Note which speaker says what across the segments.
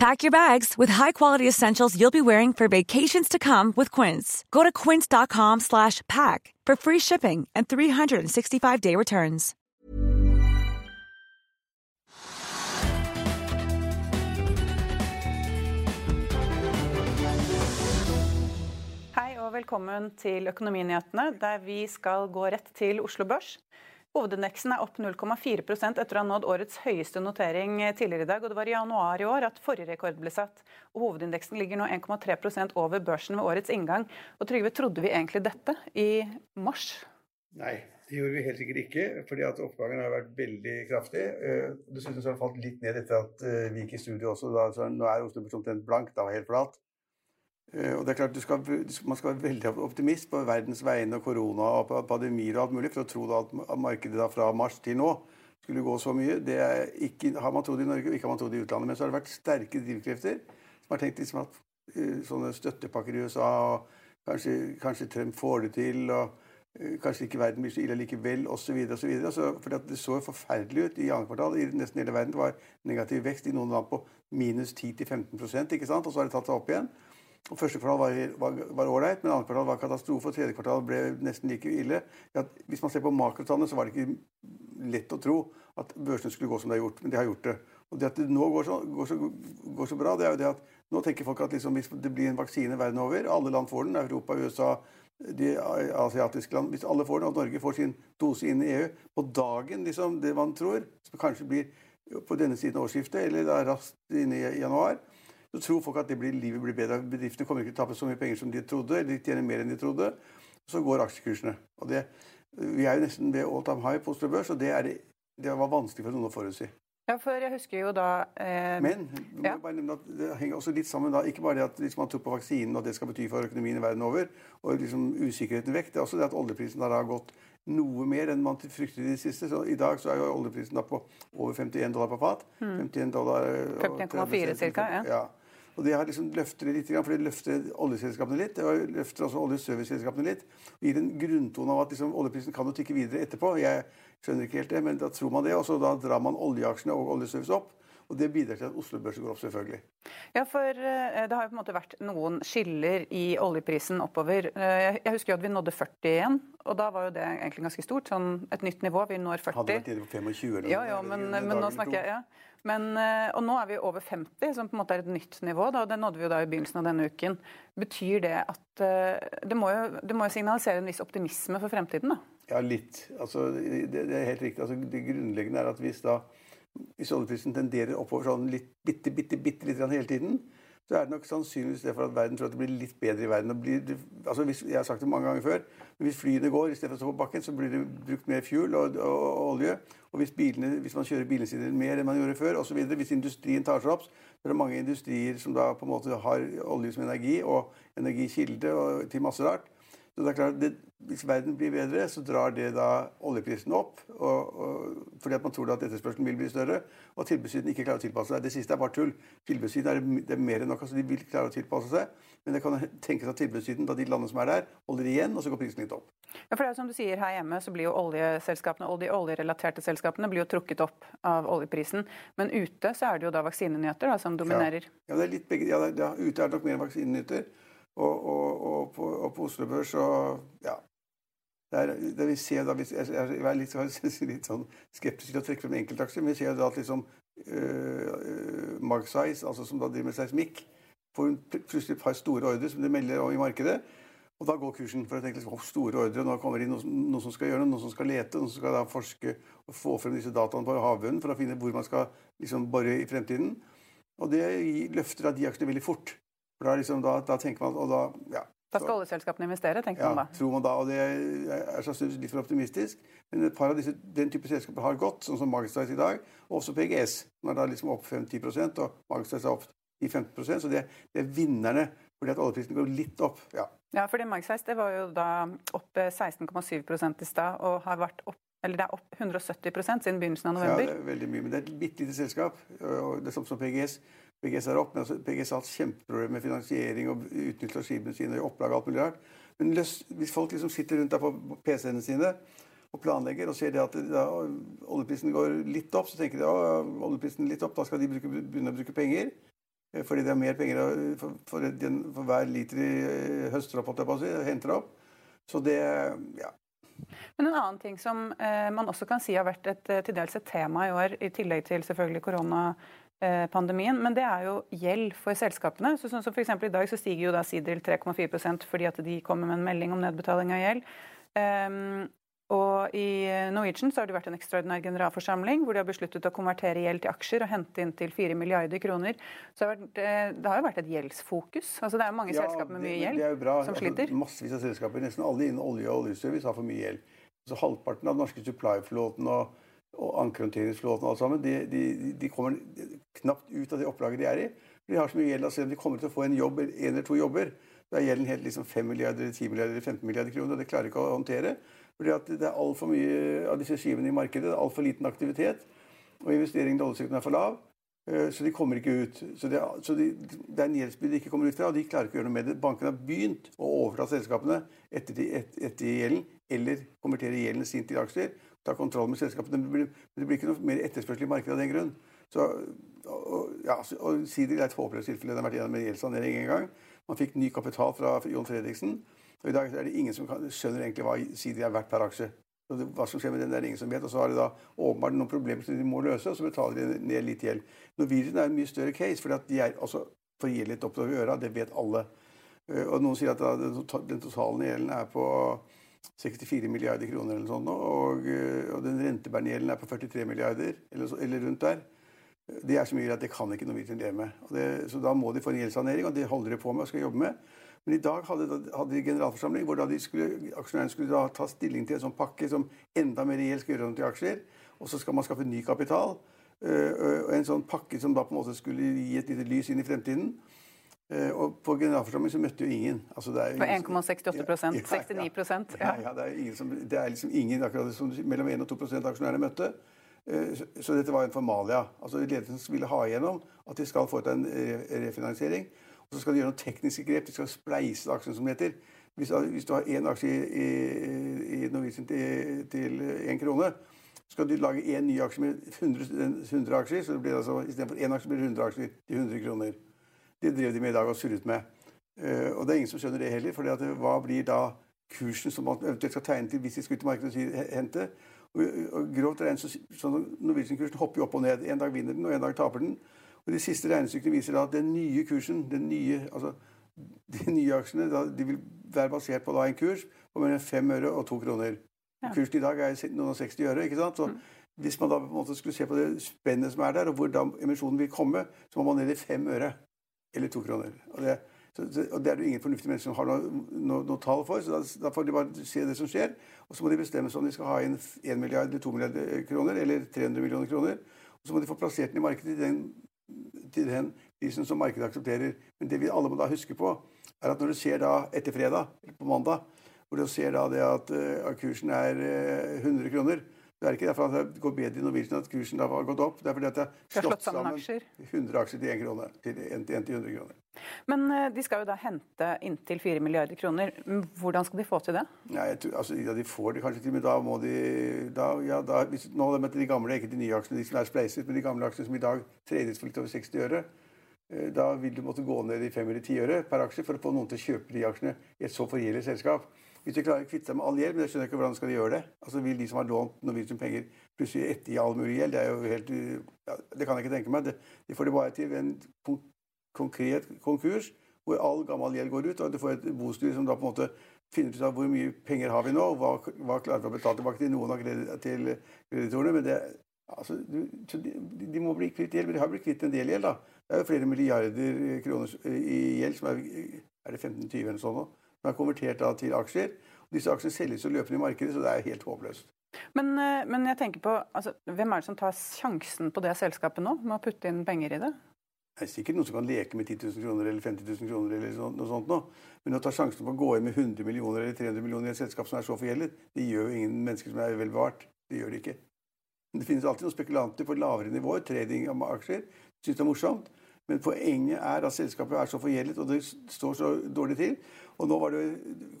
Speaker 1: Pack your bags with high-quality essentials you'll be wearing for vacations to come with Quince. Go to quince.com slash pack for free shipping and 365-day returns.
Speaker 2: Hei og velkommen til Økonominyhetene, der vi skal gå rett til Oslo Børs. Hovedindeksen er opp 0,4% etter å ha nådd årets høyeste notering tidligere i dag. og Det var i januar i år at forrige rekord ble satt. og Hovedindeksen ligger nå 1,3% over børsen ved årets inngang. Og Trygve, trodde vi egentlig dette i mars?
Speaker 3: Nei, det gjorde vi helt sikkert ikke. fordi at oppgangen har vært veldig kraftig. Eh, Dessuten har den falt litt ned etter at eh, vi gikk i studio også. Da, så nå er Oslo omtrent blank, da var helt flat. Eh, og det er klart skal, Man skal være veldig optimist på verdens vegne og korona og pandemier og alt mulig for å tro at markedet da fra mars til nå skulle gå så mye. Det ikke, har man trodd i Norge, og ikke har man trodd i utlandet. Men så har det vært sterke drivkrefter som har tenkt liksom at uh, sånne støttepakker i USA og kanskje, kanskje Trump får det til. og uh, Kanskje ikke verden blir så ille likevel, osv. For det så forferdelig ut i andre kvartal. I nesten hele verden det var negativ vekst i noen land på minus 10-15% ikke sant? Og så har det tatt seg opp igjen. Første kvartal var ålreit, men andre kvartal var katastrofe. og Tredje kvartal ble nesten like ille. Ja, hvis man ser på makrotallene, så var det ikke lett å tro at børsene skulle gå som de har gjort, men de har gjort det. Og Det at det nå går så, går så, går så bra, det er jo det at nå tenker folk at liksom, hvis det blir en vaksine verden over, alle land får den, Europa, USA, de asiatiske land Hvis alle får den, og Norge får sin dose inn i EU på dagen, liksom, det man tror, som kanskje blir på denne siden av årsskiftet, eller da raskt inn i januar, så tror folk at blir, livet blir bedre. Bedriftene kommer ikke til å tape så mye penger som de trodde, eller de tjener mer enn de trodde. Så går aksjekursene. Og det, vi er jo nesten ved all time high på Oslo Børs, og det, er, det var vanskelig for noen å forutsi.
Speaker 2: Ja, for jeg husker jo da eh,
Speaker 3: Men ja. det henger også litt sammen da, ikke bare det at liksom, man tror på vaksinen og at det skal bety for økonomien i verden over, og liksom usikkerheten vekk. Det er også det at oljeprisen har gått noe mer enn man fryktet i det siste. Så I dag så er jo oljeprisen da på over 51 dollar på fat.
Speaker 2: Mm.
Speaker 3: 51 dollar
Speaker 2: 51,4 ca. Ja.
Speaker 3: ja. Og det har liksom løfter det litt, for det løfter oljeselskapene litt. Det løfter også oljeserviceselskapene litt. Og gir en grunntone av at liksom, oljeprisen kan jo tikke videre etterpå. Jeg skjønner ikke helt det, men da tror man det. Og så da drar man oljeaksjene og oljeservice opp. Og det bidrar til at Oslo Børs går opp, selvfølgelig.
Speaker 2: Ja, for eh, det har jo på en måte vært noen skiller i oljeprisen oppover. Eh, jeg husker jo at vi nådde 40 igjen, og da var jo det egentlig ganske stort. Sånn et nytt nivå. Vi når 40.
Speaker 3: Hadde vært nede på 25 eller noe.
Speaker 2: Ja, ja, men, men nå snakker jeg ja. Men, eh, og nå er vi over 50, som på en måte er et nytt nivå. Da, og Det nådde vi jo da i begynnelsen av denne uken. Betyr det at eh, Det må jo, det må jo signalisere en viss optimisme for fremtiden? da?
Speaker 3: Ja, litt. Altså, det, det er helt riktig. Altså, det grunnleggende er at hvis da hvis oljeprisen tenderer oppover sånn litt, bitte, bitte, bitte litt hele tiden, så er det nok sannsynligvis det for at verden tror at det blir litt bedre i verden. Blir, altså hvis, jeg har sagt det mange ganger før, men hvis flyene går istedenfor å stå på bakken, så blir det brukt mer fuel og, og, og olje. Og hvis, bilene, hvis, man kjører bilene sine mer enn man gjorde før, osv. Hvis industrien tar seg opp, så er det mange industrier som da på en måte har olje som energi og energikilde og, til masse rart. Så det er klart, det, Hvis verden blir bedre, så drar det da oljeprisen opp. Og, og, fordi at man tror at etterspørselen vil bli større, og tilbudssiden ikke klarer å tilpasse seg. Det siste er bare tull. Tilbudssiden er, det er mer enn nok. altså De vil klare å tilpasse seg. Men det kan tenkes at tilbudssiden, da de landene som er der, holder igjen, og så går prisen litt opp.
Speaker 2: Ja, for det er jo som du sier Her hjemme så blir jo oljeselskapene og de oljerelaterte selskapene blir jo trukket opp av oljeprisen. Men ute så er det jo da vaksinenyheter da, som dominerer.
Speaker 3: Ja, ja det er litt begge, ja, det, ja, ute er det nok mer vaksinenyheter. Og, og, og, på, og, på, Oslo Børs og ja. Der, der vi ser da, Jeg er litt, litt sånn skeptisk til å trekke frem enkeltaksjer, men vi ser da at liksom øh, Magsize, altså som da driver med seismikk, får plutselig et par store ordre som de melder om i markedet. Og da går kursen. For jeg tenker liksom, store ordre, Nå kommer det inn noen, noen, som skal gjøre noe, noen som skal lete, noen som skal da forske og få frem disse dataene på havbunnen for å finne hvor man skal liksom bore i fremtiden. Og det løfter da de aksjene veldig fort. For da, liksom, da, da, tenker man, og da, ja.
Speaker 2: Da skal oljeselskapene investere, tenker
Speaker 3: ja,
Speaker 2: man da.
Speaker 3: tror man da, og Det er sannsynligvis litt for optimistisk. Men et par av disse, den type selskaper har gått, sånn som Magstrice i dag, og også PGS. som er da liksom opp 5-10 og Magstrice er opp i 15 Så det, det, er vinnerne fordi at oljeprisen går litt opp. Ja,
Speaker 2: ja fordi Magseis det var jo da opp 16,7 i stad, og har vært opp eller det er opp 170 siden begynnelsen av november.
Speaker 3: Ja, det er veldig mye, men det er et bitte lite selskap. og Det er samme som PGS. PGS er opp, men altså, PGS har hatt kjempeproblemer med finansiering og utnyttelse av skipene sine og opplag og alt mulig rart. Men løs, hvis folk liksom sitter rundt der på PC-ene sine og planlegger og ser det at da, oljeprisen går litt opp, så tenker de at oljeprisen litt opp, da skal de bruke, begynne å bruke penger. Eh, fordi det er mer penger for, for, den, for hver liter de eh, høster opp, henter opp. Så det ja,
Speaker 2: men en annen ting som eh, man også kan si har vært et, eh, til dels et tema i år, i tillegg til selvfølgelig koronapandemien, men det er jo gjeld for selskapene. Så sånn som for I dag så stiger jo da Sidril 3,4% fordi at de kommer med en melding om nedbetaling av gjeld. Um, og I Norwegian så har det vært en ekstraordinær generalforsamling hvor de har besluttet å konvertere gjeld til aksjer og hente inn til 4 milliarder kroner. Så det har, vært, eh, det har jo vært et gjeldsfokus. Altså Det er mange ja, selskaper med mye gjeld som altså, sliter.
Speaker 3: Massevis av selskaper, nesten alle innen olje og oljeservice har for mye gjeld. Så Halvparten av den norske supply-flåten og, og ankerhåndteringsflåten og alt sammen, de, de, de, kommer knapt ut av det opplaget de er i. De har så mye gjeld at selv om de kommer til å få en jobb, en eller to jobber, da er gjelden helt liksom 5 milliarder, 10 milliarder, 15 milliarder kroner. og Det klarer de ikke å håndtere. Fordi det er altfor mye av disse skivene i markedet. Det er altfor liten aktivitet. Og investeringen i oljesektoren er for lav. Eh, så de kommer ikke ut. Så det, så de, det er en gjeldsbyrde de ikke kommer ut fra, og de klarer ikke å gjøre noe med det. Bankene har begynt å overta selskapene etter, et, etter gjelden, eller konvertere gjelden sin til aksjer. Ta kontroll med selskapene. Det blir, det blir ikke noe mer etterspørsel i markedet av den grunn. Så, og, ja, og Sider er et håpløst tilfelle. Den har vært gjennom en gjeldssanering en gang. Man fikk ny kapital fra Jon Fredriksen. Og I dag er det ingen som kan, skjønner egentlig hva Sidi er verdt per aksje. Det, hva som skjer med den, det er ingen som vet. Og så har de da åpenbart noen problemer som de må løse, og så betaler de ned litt gjeld. Norwegian er en mye større case, fordi at de er altså forgjeldet oppover øra. Det vet alle. Eh, og noen sier at den totale gjelden er på 64 milliarder kroner eller sånn, og, eh, og den rentebærende er på 43 milliarder, eller, eller, rundt der. Det er så mye at det kan ikke Norwegian leve med. Det, så da må de få en gjeldssanering, og det holder de på med og skal jobbe med. Men i dag hadde, hadde de generalforsamling hvor de skulle, aksjonærene skulle ta stilling til en sånn pakke som enda mer gjeld skal gjøre noe til aksjer. Og så skal man skaffe ny kapital. Uh, og en sånn pakke som da på en måte skulle gi et lite lys inn i fremtiden. Uh, og på generalforsamling så møtte jo ingen.
Speaker 2: Altså, det på 1,68 ja, ja, 69
Speaker 3: ja. ja, det er, ingen som, det er liksom ingen, akkurat som mellom 1 og 2 av aksjonærene møtte. Så, så, dette var en formalia. Altså Ledelsen ville ha igjennom at de skal foreta en refinansiering. Og så skal de gjøre noen tekniske grep. De skal spleise aksjen, som det heter. Hvis, hvis, du har én aksje i, i, Norwegian til, til én krone, så skal du lage én ny aksje med 100, 100 aksjer. så det blir altså, Istedenfor én aksje blir det 100 aksjer til 100 kroner. Det drev de med i dag og surret med. Uh, og det er ingen som skjønner det heller. for hva blir da kursen som man eventuelt skal tegne til hvis de skal ut i markedet og hente? Og, og grovt regnet så, så Norwegian-kursen hopper jo opp og ned. En dag vinner den, og en dag taper den. Og De siste regnestykkene viser da at den nye kursen, den nye, altså de nye aksjene, da, de vil være basert på da en kurs på mellom fem øre og to kroner. Ja. Kursen i dag er noen og 60 øre. ikke sant? Så mm. Hvis man da på en måte skulle se på det spennet som er der, og hvor da emisjonen vil komme, så må man ned i fem øre eller to kroner. Og det, så, og det er det ingen fornuftige mennesker som har noe, noe, noe tall for. så da, da, får de bare se det som skjer. Og så må de bestemme seg om de skal ha inn 1 milliard eller 2 milliarder kroner eller 300 millioner kroner. Og så må de få plassert den i markedet i den til den prisen som markedet aksepterer. Men det vi alle må da huske på, er at når du ser da etter fredag, eller på mandag, hvor du ser da det at uh, kursen er uh, eh, 100 kroner det er ikke derfor at det går bedre i Norwegian at kursen har gått opp. Det er fordi at det er slått, sammen aksjer. 100 aksjer til 1 krone. Til 1 til 100 kroner.
Speaker 2: Men uh, de skal jo da hente inntil 4 milliarder kroner. Hvordan skal de få til det?
Speaker 3: Ja, tror, altså, ja, de får det kanskje til, men da må de da, ja, da, hvis, Nå det de gamle, ikke de nye aksjene, de som er spleiset, men de gamle aksjene som i dag tredes for litt over 60 øre. Uh, da vil du måtte gå ned i 5 eller 10 øre per aksje for å få noen til å kjøpe de aksjene i et så forgjeldet selskap. Hvis de klarer å kvitte seg med all gjeld, men jeg skjønner ikke hvordan skal de gjøre det. Altså Vil de som har lånt Norwegian penger, plutselig ettergi all mulig gjeld? Det er jo helt, ja, det kan jeg ikke tenke meg. Det, de får det bare til ved en konkret konkurs hvor all gammel gjeld går ut, og du får et bostyr som da på en måte finner ut av hvor mye penger har vi nå, og hva, hva klarer vi å betale tilbake til noen av kreditorene. Men det, altså, de, de, må bli kvitt gjeld. Men de har blitt kvitt en del gjeld. da. Det er jo flere milliarder kroner i gjeld, som er, er det 15-20 eller sånn nå som er konvertert til aksjer. Og disse aksjene selges og løper i markedet, så det er helt håpløst.
Speaker 2: Men, eh, men jeg tenker på, altså, hvem er det som tar sjansen på det selskapet nå, med å putte inn penger i det?
Speaker 3: Det er sikkert noen som kan leke med 10 000 kroner eller 50 000 kroner. eller noe sånt nå. Men å ta sjansen på å gå inn med 100 millioner eller 300 millioner i et selskap som er så forgjeldet, det gjør jo ingen mennesker som er vel bevart. Det gjør det ikke. Men det finnes alltid noen spekulanter på lavere nivåer, trading av aksjer. Syns det er morsomt. Men poenget er at selskapet er så forgjeldet, og det står så dårlig til. Og nå det,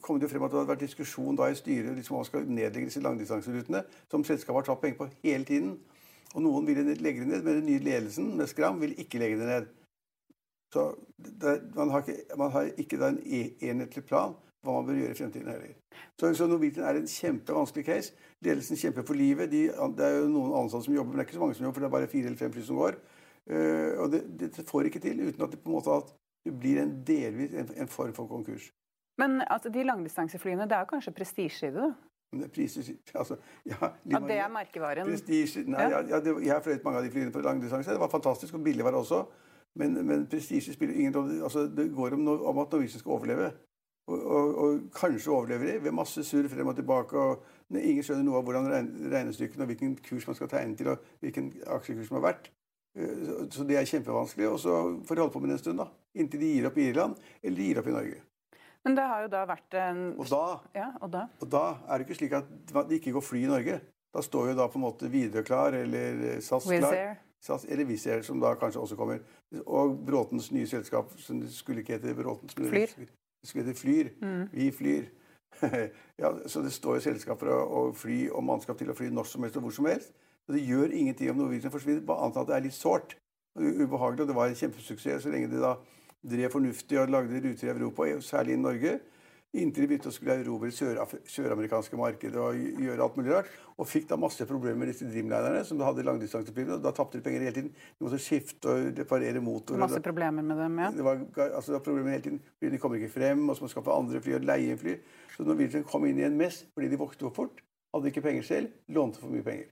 Speaker 3: kom det frem at det hadde vært diskusjon da i styret liksom, om man skal nedlegge disse langdistanserutene, som selskapet har tatt penger på hele tiden. Og noen ville legge det ned, men den nye ledelsen med Skram vil ikke legge det ned. Så det, man, har ikke, man, har ikke, en e, enhetlig plan hva man bør gjøre i fremtiden heller. Så, så Norwegian er en kjempevanskelig case. Ledelsen kjemper for livet. De, det er jo noen ansatte som jobber, men det er ikke så mange som jobber, for det er bare fire eller fem fly som går. Uh, og det, det, får ikke til uten at det på en måte at det blir en delvis en, en form for konkurs.
Speaker 2: Men altså, de langdistanseflyene, det er jo kanskje prestisje i det? da?
Speaker 3: Prestisje, altså, ja,
Speaker 2: ja, det er merkevaren?
Speaker 3: Prestige nei, ja. ja det, Jeg har fløyet mange av de flyene på langdistanse. Det var fantastisk, og billig var det også. Men, men prestisje spiller ingen rolle. Altså, det går om, om at Norwegian skal overleve. Og, og, og, kanskje overlever de ved masse surr frem og tilbake. og Ingen skjønner noe av hvordan regnestykkene og hvilken kurs man skal tegne til, og hvilken aksjekurs som har vært. Eh, så det er kjempevanskelig. Og så får de holde på med det en stund, da. Inntil de gir opp i Irland, eller de gir opp i Norge.
Speaker 2: Men det har jo da vært en
Speaker 3: Og da,
Speaker 2: ja, og da?
Speaker 3: Og da er det ikke slik at det ikke går fly i Norge. Da står jo da på en måte Widerøe klar, eller SAS klar. SAS, eller Wizz Air, som da kanskje også kommer. Og Bråtens nye selskap, som skulle ikke hete Bråtens, men
Speaker 2: Flyr.
Speaker 3: Det skulle hete Flyr. Mm. Vi flyr. ja, så det står jo selskaper og fly og mannskap til å fly når som helst og hvor som helst. Og det gjør ingenting om Norwegian forsvinner, bare annet at det er litt sårt og ubehagelig. Og det var en kjempesuksess så lenge de da drev fornuftig og lagde ruter i Europa, særlig i Norge. Inntil de begynte å skulle erobre søramerikanske markedet og gjøre alt mulig rart. Og fikk da masse problemer med disse Dreamlinerne, som hadde langdistanseflyene. Da tapte de penger hele tiden. De måtte skifte og reparere motorer.
Speaker 2: Masse problemer med dem, ja.
Speaker 3: Det var, altså, det var problemer hele tiden. Flyene kommer ikke frem, og så må man skaffe andre fly og leie inn fly. Så Norwegian kom inn i en mess fordi de vokste for fort, hadde ikke penger selv, lånte for mye penger.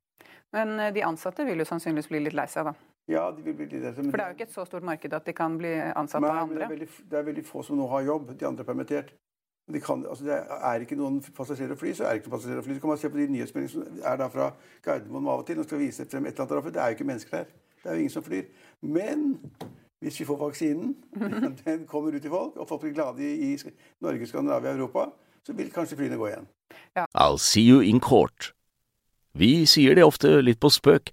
Speaker 2: Men eh, de ansatte vil jo sannsynligvis bli litt lei seg, da?
Speaker 3: Ja, de vil bli det.
Speaker 2: For det er jo ikke et så stort marked at de kan bli ansatt av andre?
Speaker 3: Det er, veldig, det er veldig få som nå har jobb. De andre er permittert. De kan, altså det er ikke noen passasjerer å fly, så er det ikke noen passasjerer å fly. Så kan man se på de nyhetsmeldingene som er da fra Gardermoen av og til og skal vise frem et eller annet. Det er jo ikke mennesker der. Det er jo ingen som flyr. Men hvis vi får vaksinen, den kommer ut til folk, og folk blir glade i, i Norge, Skandinavia og Europa, så vil kanskje flyene gå igjen.
Speaker 4: Ja. I'll see you in court. Vi sier det ofte litt på spøk,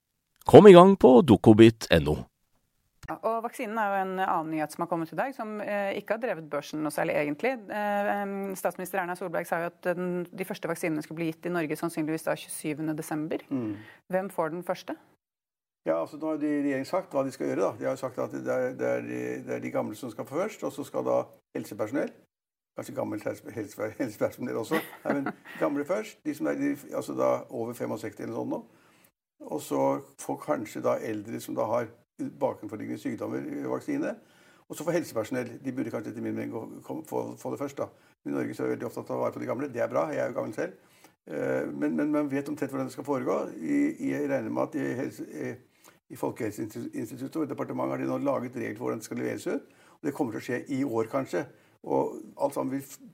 Speaker 4: Kom i gang på dokobit.no.
Speaker 2: Og Vaksinen er jo en annen nyhet som har kommet i dag, som eh, ikke har drevet børsen noe særlig egentlig. Eh, statsminister Erna Solberg sa jo at den, de første vaksinene skulle bli gitt i Norge sannsynligvis da 27.12. Mm. Hvem får den første?
Speaker 3: Ja, altså Nå har de regjeringen sagt hva de skal gjøre. da. De har jo sagt at det er, det er, de, det er de, gamle som skal få først, og så skal da helsepersonell Kanskje gammelt helsepersonell også. Nei, men gamle først. De som er de, altså da over 65 eller sånn nå. Og så får kanskje da eldre som da har bakenforliggende sykdommer, vaksine. Og så får helsepersonell. De burde kanskje etter min mening få, det først. da. I Norge så er vi veldig opptatt av å vare på de gamle. Det er bra. Jeg er jo gammel selv. Eh, men, men man vet omtrent hvordan det skal foregå. Jeg regner med at i, helse, i Folkehelseinstituttet og i departementet har de nå laget regler for hvordan det skal leveres ut. Og det kommer til å skje i år, kanskje. Og alt sammen vil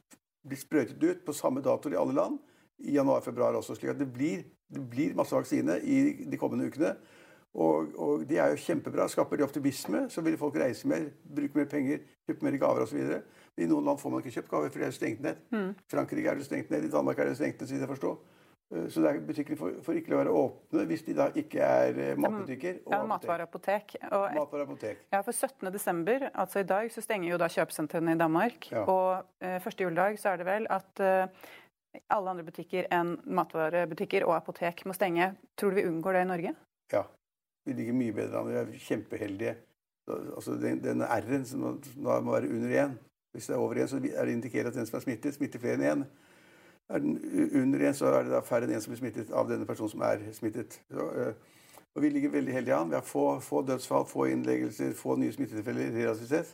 Speaker 3: bli sprøytet ut på samme dato i alle land i januar-februar også. slik at det blir, det blir, masse vaksine i de kommende ukene. Og, og de er jo kjempebra. Skaper de optimisme, så vil folk reise mer, bruke mer penger, kjøpe mer gaver osv. I noen land får man ikke kjøpt gaver, for det er stengt ned. Mm. Frankrike er det stengt ned, i Danmark er det stengt ned, så jeg forstår. Så det er butikkene får, får ikke å være åpne hvis de da ikke er eh, matbutikker
Speaker 2: og ja, matvareapotek.
Speaker 3: Og, matvareapotek.
Speaker 2: Ja, for 17. desember, altså i dag, så stenger jo da kjøpesentrene i Danmark. Ja. Og eh, første juledag så er det vel at eh, alle andre butikker enn matvarebutikker og apotek må stenge. Tror du vi unngår det i Norge?
Speaker 3: Ja. Vi ligger mye bedre an. Vi er kjempeheldige. Altså, den, R-en som nå må være under én. Hvis det er over én, så er det indikert at den som er smittet, smitter flere enn én. Er den under én, så er det da færre enn én som blir smittet av denne personen som er smittet. Så, øh, og Vi ligger veldig heldige an. Vi har få, få dødsfall, få innleggelser, få nye smittetilfeller.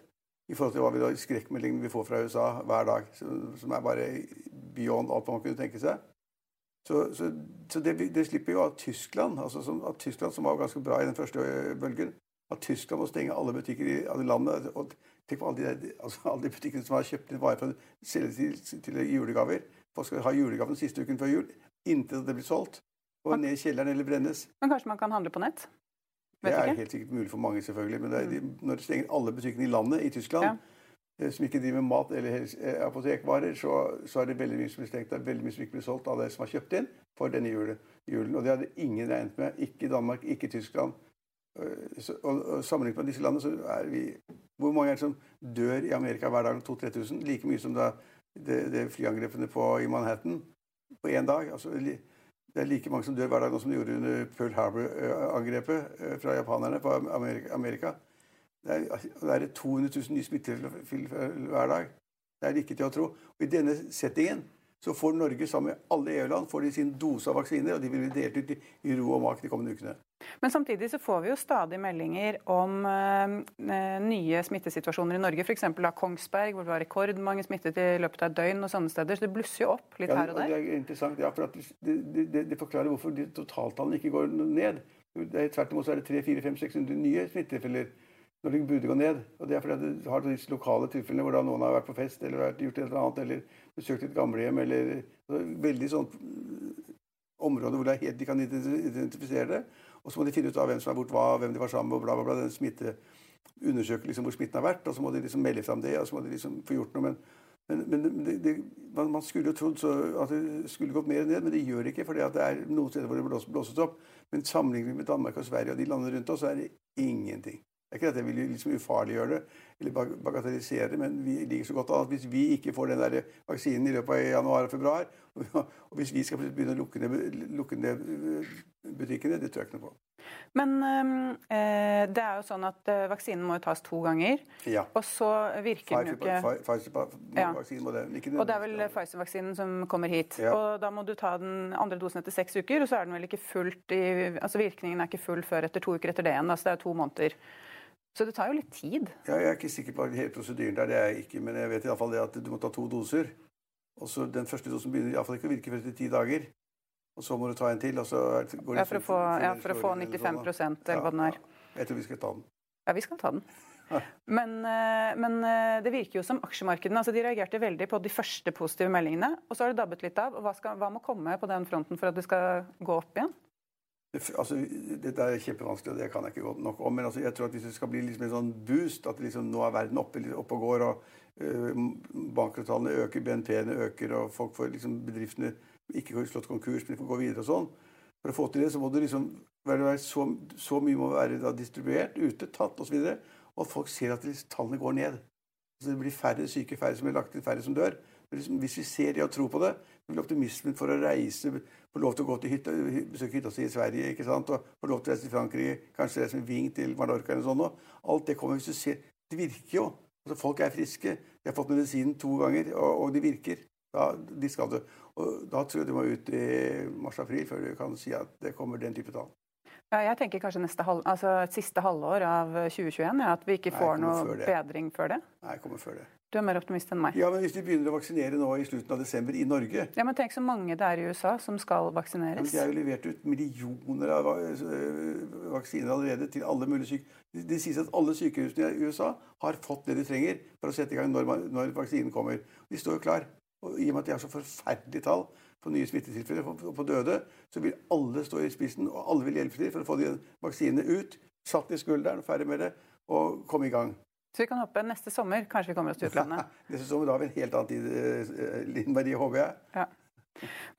Speaker 3: I forhold til hva vi da, skrekkmeldingene vi får fra USA hver dag, som er bare beyond alt man kunne tenke seg. Så, så, så det, det, slipper jo at Tyskland, altså som, at Tyskland, som var ganske bra i den første bølgen. At Tyskland må stenge alle butikker i alle landet. og Tenk på alle de, altså alle de butikkene som har kjøpt inn varer for å selge til, til julegaver. Folk skal ha julegaven siste uken før jul. Inntil det blir solgt. Og ned i kjelleren eller brennes.
Speaker 2: Men kanskje man kan handle på nett?
Speaker 3: Vet det er ikke? helt sikkert mulig for mange, selvfølgelig. Men er, mm. når de stenger alle butikkene i landet, i Tyskland, ja. Eh, som ikke driver med mat eller eh, apotekvarer, så, så, er det veldig mye som blir stengt. Det er veldig mye som ikke blir solgt av det som har kjøpt inn for denne julen. Og det hadde ingen regnet med. Ikke Danmark, ikke Tyskland. Eh, så, og, og Sammenlignet med disse landene, så er vi Hvor mange er det som dør i Amerika hver dag? 2000-3000? Like mye som da det, det flyangrepene på, i Manhattan på én dag. Altså, det er like mange som dør hver dag nå som det gjorde under Pearl Harbor-angrepet fra japanerne på Amerika. Det er, det er 200 000 nye smittetilfeller hver dag. Det er ikke til å tro. Og I denne settingen så får Norge sammen med alle EU-land får de sin dose av vaksiner, og de vil bli delt ut i ro og mak de kommende ukene.
Speaker 2: Men samtidig så får vi jo stadig meldinger om uh, nye smittesituasjoner i Norge. F.eks. av Kongsberg, hvor det var rekordmange smittet i løpet av et døgn og sånne steder. Så det blusser jo opp litt
Speaker 3: ja,
Speaker 2: her og der.
Speaker 3: Det er interessant, ja, for det, det, det, forklarer hvorfor totaltallene ikke går ned. Tvert imot så er det 300-400-500-600 nye smittetilfeller når det burde gå ned. Og Det er fordi du har disse lokale tilfellene hvor noen har vært på fest eller vært gjort et eller annet, eller besøkt et gamlehjem eller Veldig sånn område hvor helt, de kan identifisere det. Og så må de finne ut av hvem som er bort hva, hvem de var sammen med, og bla, bla, bla. Den smitte, undersøke liksom hvor smitten har vært, og så må de liksom melde fram det, og så må de liksom få gjort noe. Men, men, men det, det, man, skulle jo trodd at det skulle gått mer ned, men det gjør det ikke. For det er noen steder hvor det blåses, blåses opp. Men sammenlignet med Danmark og Sverige og de landene rundt oss, så er det ingenting. Det er ikke at jeg vil liksom ufarliggjøre det eller bagatellisere det, men vi ligger så godt an at hvis vi ikke får den der vaksinen i løpet av januar og februar, og hvis vi skal begynne å lukke ned, lukke ned øh, butikkene, det tror jeg ikke noe på.
Speaker 2: Men øh, det er jo sånn at vaksinen må jo tas to ganger.
Speaker 3: Ja.
Speaker 2: Og så virker den jo ikke
Speaker 3: Pfizer-vaksinen det.
Speaker 2: Ikke og det er vel Pfizer-vaksinen som kommer hit. Ja. Og da må du ta den andre dosen etter seks uker, og så er den vel ikke fullt i Altså virkningen er ikke full før etter to uker etter det igjen. Altså det er to måneder. Så det tar jo litt tid?
Speaker 3: Ja, jeg er ikke sikker på hele prosedyren der. det er jeg ikke, Men jeg vet i fall det at du må ta to doser. Og så Den første dosen begynner iallfall ikke å virke før etter ti dager. Og så må du ta en til. og så går det
Speaker 2: ja, for, å få, ja, for å få 95 sånn, eller hva den er.
Speaker 3: Ja, jeg tror vi skal ta den.
Speaker 2: Ja, vi skal ta den. Men, eh, men, eh, det virker jo som aksjemarkedene altså De reagerte veldig på de første positive meldingene. Og så har det dabbet litt av. og hva, skal, hva må komme på den fronten for at det skal gå opp igjen?
Speaker 3: Altså, Dette er kjempevanskelig, og det kan jeg ikke godt nok om. Men altså, jeg tror at hvis det skal bli liksom en sånn boost, at liksom, nå er verden oppe, oppe og går, og uh, bankavtalene øker, BNP-ene øker, og folk får liksom, bedriftene ikke får slått konkurs, men de får gå videre og sånn. For å få til det, så må det liksom være, så, så, mye må være da, distribuert, ute, tatt osv. Og, så og folk ser at tallene går ned. Så det blir færre syke, færre som blir lagt til, færre som dør. Liksom, hvis vi ser det og tror på det, så blir optimismen for å reise, få lov til å gå til hytta, besøke hytta si i Sverige ikke sant? og få lov til å reise til Frankrike, kanskje reise med Ving til Mallorca eller sånn. Alt det kommer hvis du ser Det virker jo. Altså, folk er friske. De har fått medisinen to ganger, og, og de virker. Da, de skal det. Og da tror jeg du må ut i mars-april før du kan si at det kommer den type tall.
Speaker 2: Ja, jeg tenker kanskje neste halv, altså siste halvår av 2021, ja, at vi ikke får Nei, noe bedring før det.
Speaker 3: Nei, jeg kommer før det.
Speaker 2: Du er mer optimist enn meg.
Speaker 3: Ja, men Hvis de begynner å vaksinere nå i slutten av desember i Norge
Speaker 2: Ja, men Tenk så mange det er i USA som skal vaksineres.
Speaker 3: Ja, de har jo levert ut millioner av øh, vaksiner allerede til alle mulige syk... Det sies at alle sykehusene i USA har fått det de trenger for å sette i gang når, når vaksinen kommer. De står jo klar. Og I og med at de har så forferdelige tall på nye smittetilfeller og på døde, så vil alle stå i spissen, og alle vil hjelpe til for å få de vaksinene ut, satt i skulderen, ferdig med det, og komme i gang.
Speaker 2: Så vi kan håpe neste sommer kanskje vi kommer oss til utlandet.
Speaker 3: neste sommer da har vi en helt annen tid, eh, Linn Marie, håper jeg.
Speaker 2: Ja.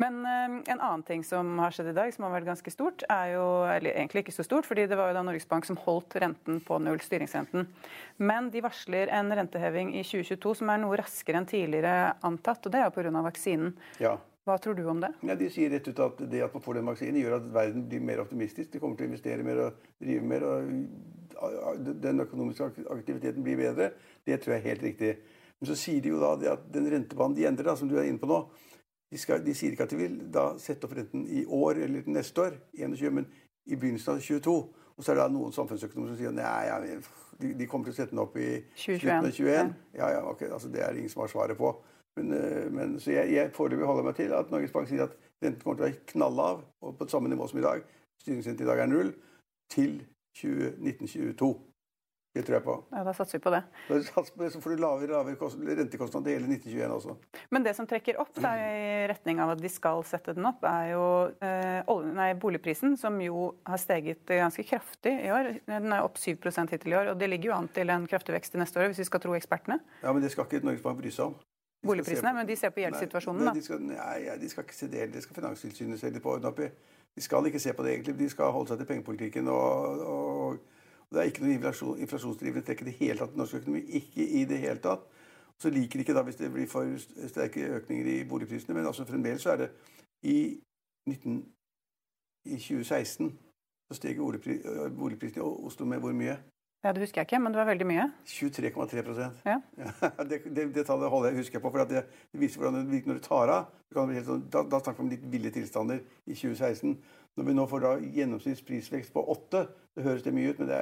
Speaker 2: Men uh, en annen ting som har skjedd i dag, som har vært ganske stort, er jo Eller egentlig ikke så stort, fordi det var jo da Norges Bank som holdt renten på null, styringsrenten. Men de varsler en renteheving i 2022 som er noe raskere enn tidligere antatt, og det er jo pga. vaksinen.
Speaker 3: Ja.
Speaker 2: Hva tror du om det?
Speaker 3: Ja, de sier rett ut at det at man får den vaksinen, gjør at verden blir mer optimistisk. De kommer til å investere mer og drive mer. og Den økonomiske aktiviteten blir bedre. Det tror jeg er helt riktig. Men så sier de jo da at den rentebanen de endrer, da, som du er inne på nå de, skal, de, sier ikke at de vil da sette opp renten i år eller neste år, 21, men i begynnelsen av 22. Og så er det da noen samfunnsøkonomer som sier nei, ja, de, de, kommer til å sette den opp i 2021. av 21. Ja, ja, ok, altså Det er ingen som har svaret på. Men, eh, men, så jeg, jeg foreløpig holder meg til at Norges Bank sier at renten kommer til å være knallav og på samme nivå som i dag. Styringsrenten i dag er null. Til 1922. Det tror jeg på.
Speaker 2: Ja, Da satser vi på det.
Speaker 3: Så får du lavere, lavere rentekostnad hele 1921 også.
Speaker 2: Men det som trekker opp da, i retning av at de skal sette den opp, er jo eh, nei, boligprisen, som jo har steget ganske kraftig i år. Den er opp 7 hittil i år, og det ligger jo an til en kraftig vekst i neste år, hvis vi skal tro ekspertene.
Speaker 3: Ja, Men det skal ikke Norges Bank bry seg om
Speaker 2: boligprisene, men de ser på gjeldssituasjonen,
Speaker 3: da? De skal, nei, de skal ikke se det. Det skal Finanstilsynet se litt på. De skal ikke se på det, egentlig. De skal holde seg til pengepolitikken. Og, og, og det er ikke noe inflasjon, inflasjonsdrivende trekk i det hele tatt i norsk økonomi. Ikke i det hele tatt. Så liker de ikke da hvis det blir for sterke økninger i boligprisene. Men altså fremdeles så er det i, 19, i 2016 så steg boligprisene i Oslo med hvor mye?
Speaker 2: Ja, Det husker jeg ikke, men det var veldig mye.
Speaker 3: 23,3
Speaker 2: ja. ja.
Speaker 3: det, det, det tallet holder jeg husker på, for det, det, viser hvordan det virker når du tar av. Sånn, da, da, snakker vi om litt ville tilstander i 2016. Når vi nå får da gjennomsnittsprisvekst på 8, det høres det mye ut, men det,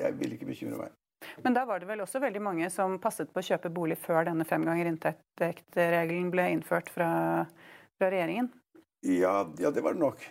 Speaker 3: jeg vil ikke bekymre meg.
Speaker 2: Men da var det vel også veldig mange som passet på å kjøpe bolig før denne fem ganger inntekt-regelen ble innført fra, fra regjeringen?
Speaker 3: Ja, ja, det var det nok.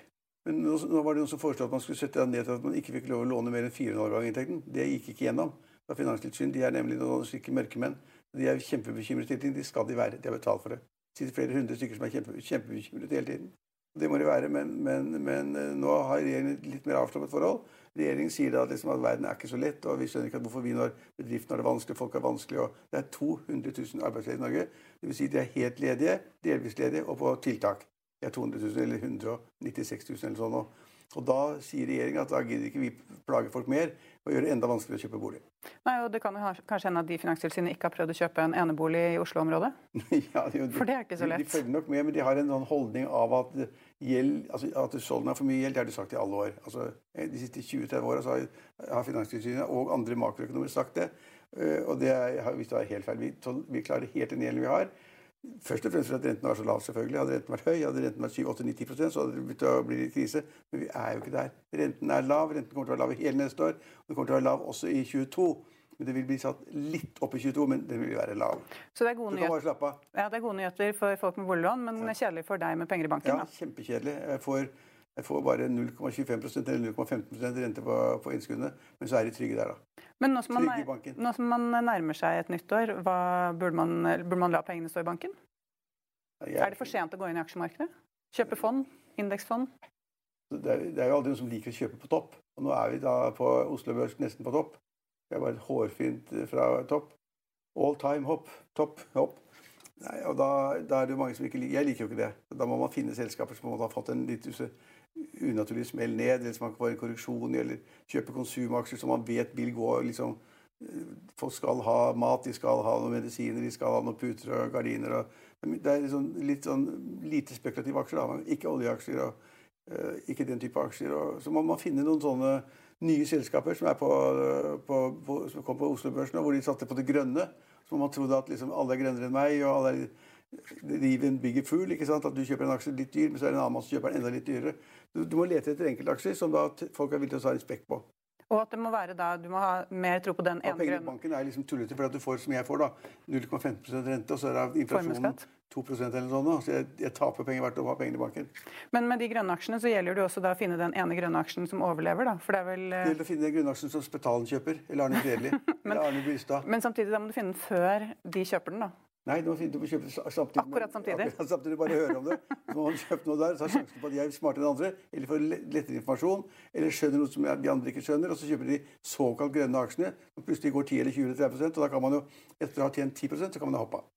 Speaker 3: Men nå, nå, var det noen som foreslo at man skulle sette ned til at man ikke fikk lov å låne mer enn 400 av inntekten. Det gikk ikke gjennom. Da Finanstilsynet de er nemlig noen slike mørkemenn. De er kjempebekymret hele tiden. De skal de være. De har betalt for det. Det sitter flere hundre stykker som er kjempe, kjempebekymret hele tiden. Det må de være, men, men, men eh, nå har regjeringen litt mer avslappet forhold. Regjeringen sier da at, liksom at verden er ikke så lett, og vi skjønner ikke hvorfor vi når bedriftene har det vanskelig, folk har vanskelig, og Det er 200 000 arbeidsledige i Norge. Dvs. Si de er helt ledige, delvis ledige og på tiltak er 200 000 eller 196 000 eller sånn. Og da sier regjeringa at da gidder ikke vi plage folk mer og gjøre det enda vanskeligere å kjøpe bolig.
Speaker 2: Nei, og Det kan jo kanskje hende at de Finanstilsynet ikke har prøvd å kjøpe en enebolig i Oslo-området?
Speaker 3: ja, de,
Speaker 2: for det er ikke så lett.
Speaker 3: De, de, følger nok med, men de har en sånn holdning av at gjeld, altså at husholdningene har for mye gjeld. Det har de sagt i alle år. Altså, de siste 20-30 åra har, har Finanstilsynet og andre makroøkonomer sagt det. Eh, og det er, hvis det er helt feil. Vi, vi klarer helt den gjelden vi har. Først og fremst fordi renten var så lav. selvfølgelig. Hadde renten vært høy, hadde renten vært 7-8-90 så hadde det begynt å bli krise. Men vi er jo ikke der. Renten er lav. Renten kommer til å være lav hele neste år. Og den kommer til å være lav også i 22. Men det vil bli satt litt opp i 22, men den vil være lav.
Speaker 2: Så det er gode, nyheter. Ja, det er gode nyheter for folk med boliglån, men ja. kjedelig for deg med penger i banken?
Speaker 3: Ja, kjempekjedelig. Jeg får, jeg får bare 0,25% eller 0,15% rente på, på innskuddene, men så er de trygge der, da.
Speaker 2: Men nå som, man, nå som man nærmer seg et nytt år, hva, burde, man, burde, man, la pengene stå i banken? Jeg, er det for sent å gå inn i aksjemarkedet? Kjøpe fond? Indeksfond?
Speaker 3: Det er, det er, jo aldri noen som liker å kjøpe på topp. Og nå er vi da på Oslo Børs nesten på topp. Det er bare et hårfint eh, fra topp. All time hopp. Topp. Hopp. Nei, og da, da, er det jo mange som ikke liker Jeg liker jo ikke det. Da må man finne selskaper som har fått en litt unaturlig smell ned, eller som man kan få en korreksjon i, eller kjøpe konsumaksjer som man vet vil gå liksom eh, Folk skal ha mat, de skal ha noen medisiner, de skal ha noen puter og gardiner. Og, det er liksom litt sånn lite spekulative aksjer. da, Ikke oljeaksjer og uh, ikke den type aksjer. Og, så man finne noen sånne nye selskaper som, på, på, på, som kom på Oslo-børsen, hvor de satte på det grønne. Så man trodde at liksom alle er grønnere enn meg. og alle er en bigger fool. ikke sant? At du kjøper en aksje litt dyr, men så er det en annen mann som kjøper den enda litt dyrere. Du, må lete etter enkeltaksjer som da folk er villige til å ta respekt på.
Speaker 2: Og at det må være da, du må ha mer tro på den ene
Speaker 3: grønne banken er liksom tullete, for at du får som jeg får, da, 0,15% rente, og så er inflasjonen 2% eller noe sånt. Så jeg, jeg taper penger hvert år å ha penger i banken.
Speaker 2: Men med de grønne aksjene så gjelder det også da å finne den ene grønne aksjen som overlever, da? For det er vel
Speaker 3: Det gjelder å finne den grønne aksjen som Spetalen kjøper, eller Arne Fredli, eller Arne Brystad.
Speaker 2: Men samtidig da må du finne den før de kjøper den, da?
Speaker 3: Nei, du må, du må kjøpe samtidig.
Speaker 2: Akkurat samtidig?
Speaker 3: Akkurat samtidig, Bare høre om det. Så må man kjøpe noe der, så har sjansen på at de er smartere enn andre, eller får lettere informasjon, eller skjønner noe som de andre ikke skjønner, og så kjøper de såkalt grønne aksjene, som plutselig går 10 eller 20 eller 30% og da kan man jo, etter å ha tjent 10 så kan man hoppe av.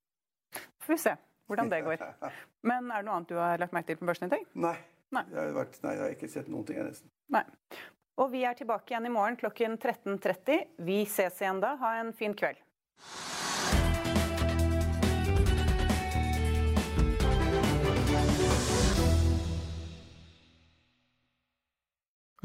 Speaker 2: Får vi se. hvordan det går. Men er det noe annet du har lagt merke til på børsen i dag?
Speaker 3: Nei.
Speaker 2: Nei.
Speaker 3: Jeg har, vært, nei, jeg har ikke sett noen ting, jeg nesten.
Speaker 2: Nei. Og vi er tilbake igjen i morgen klokken 13.30. Vi ses igjen da. Ha en fin kveld.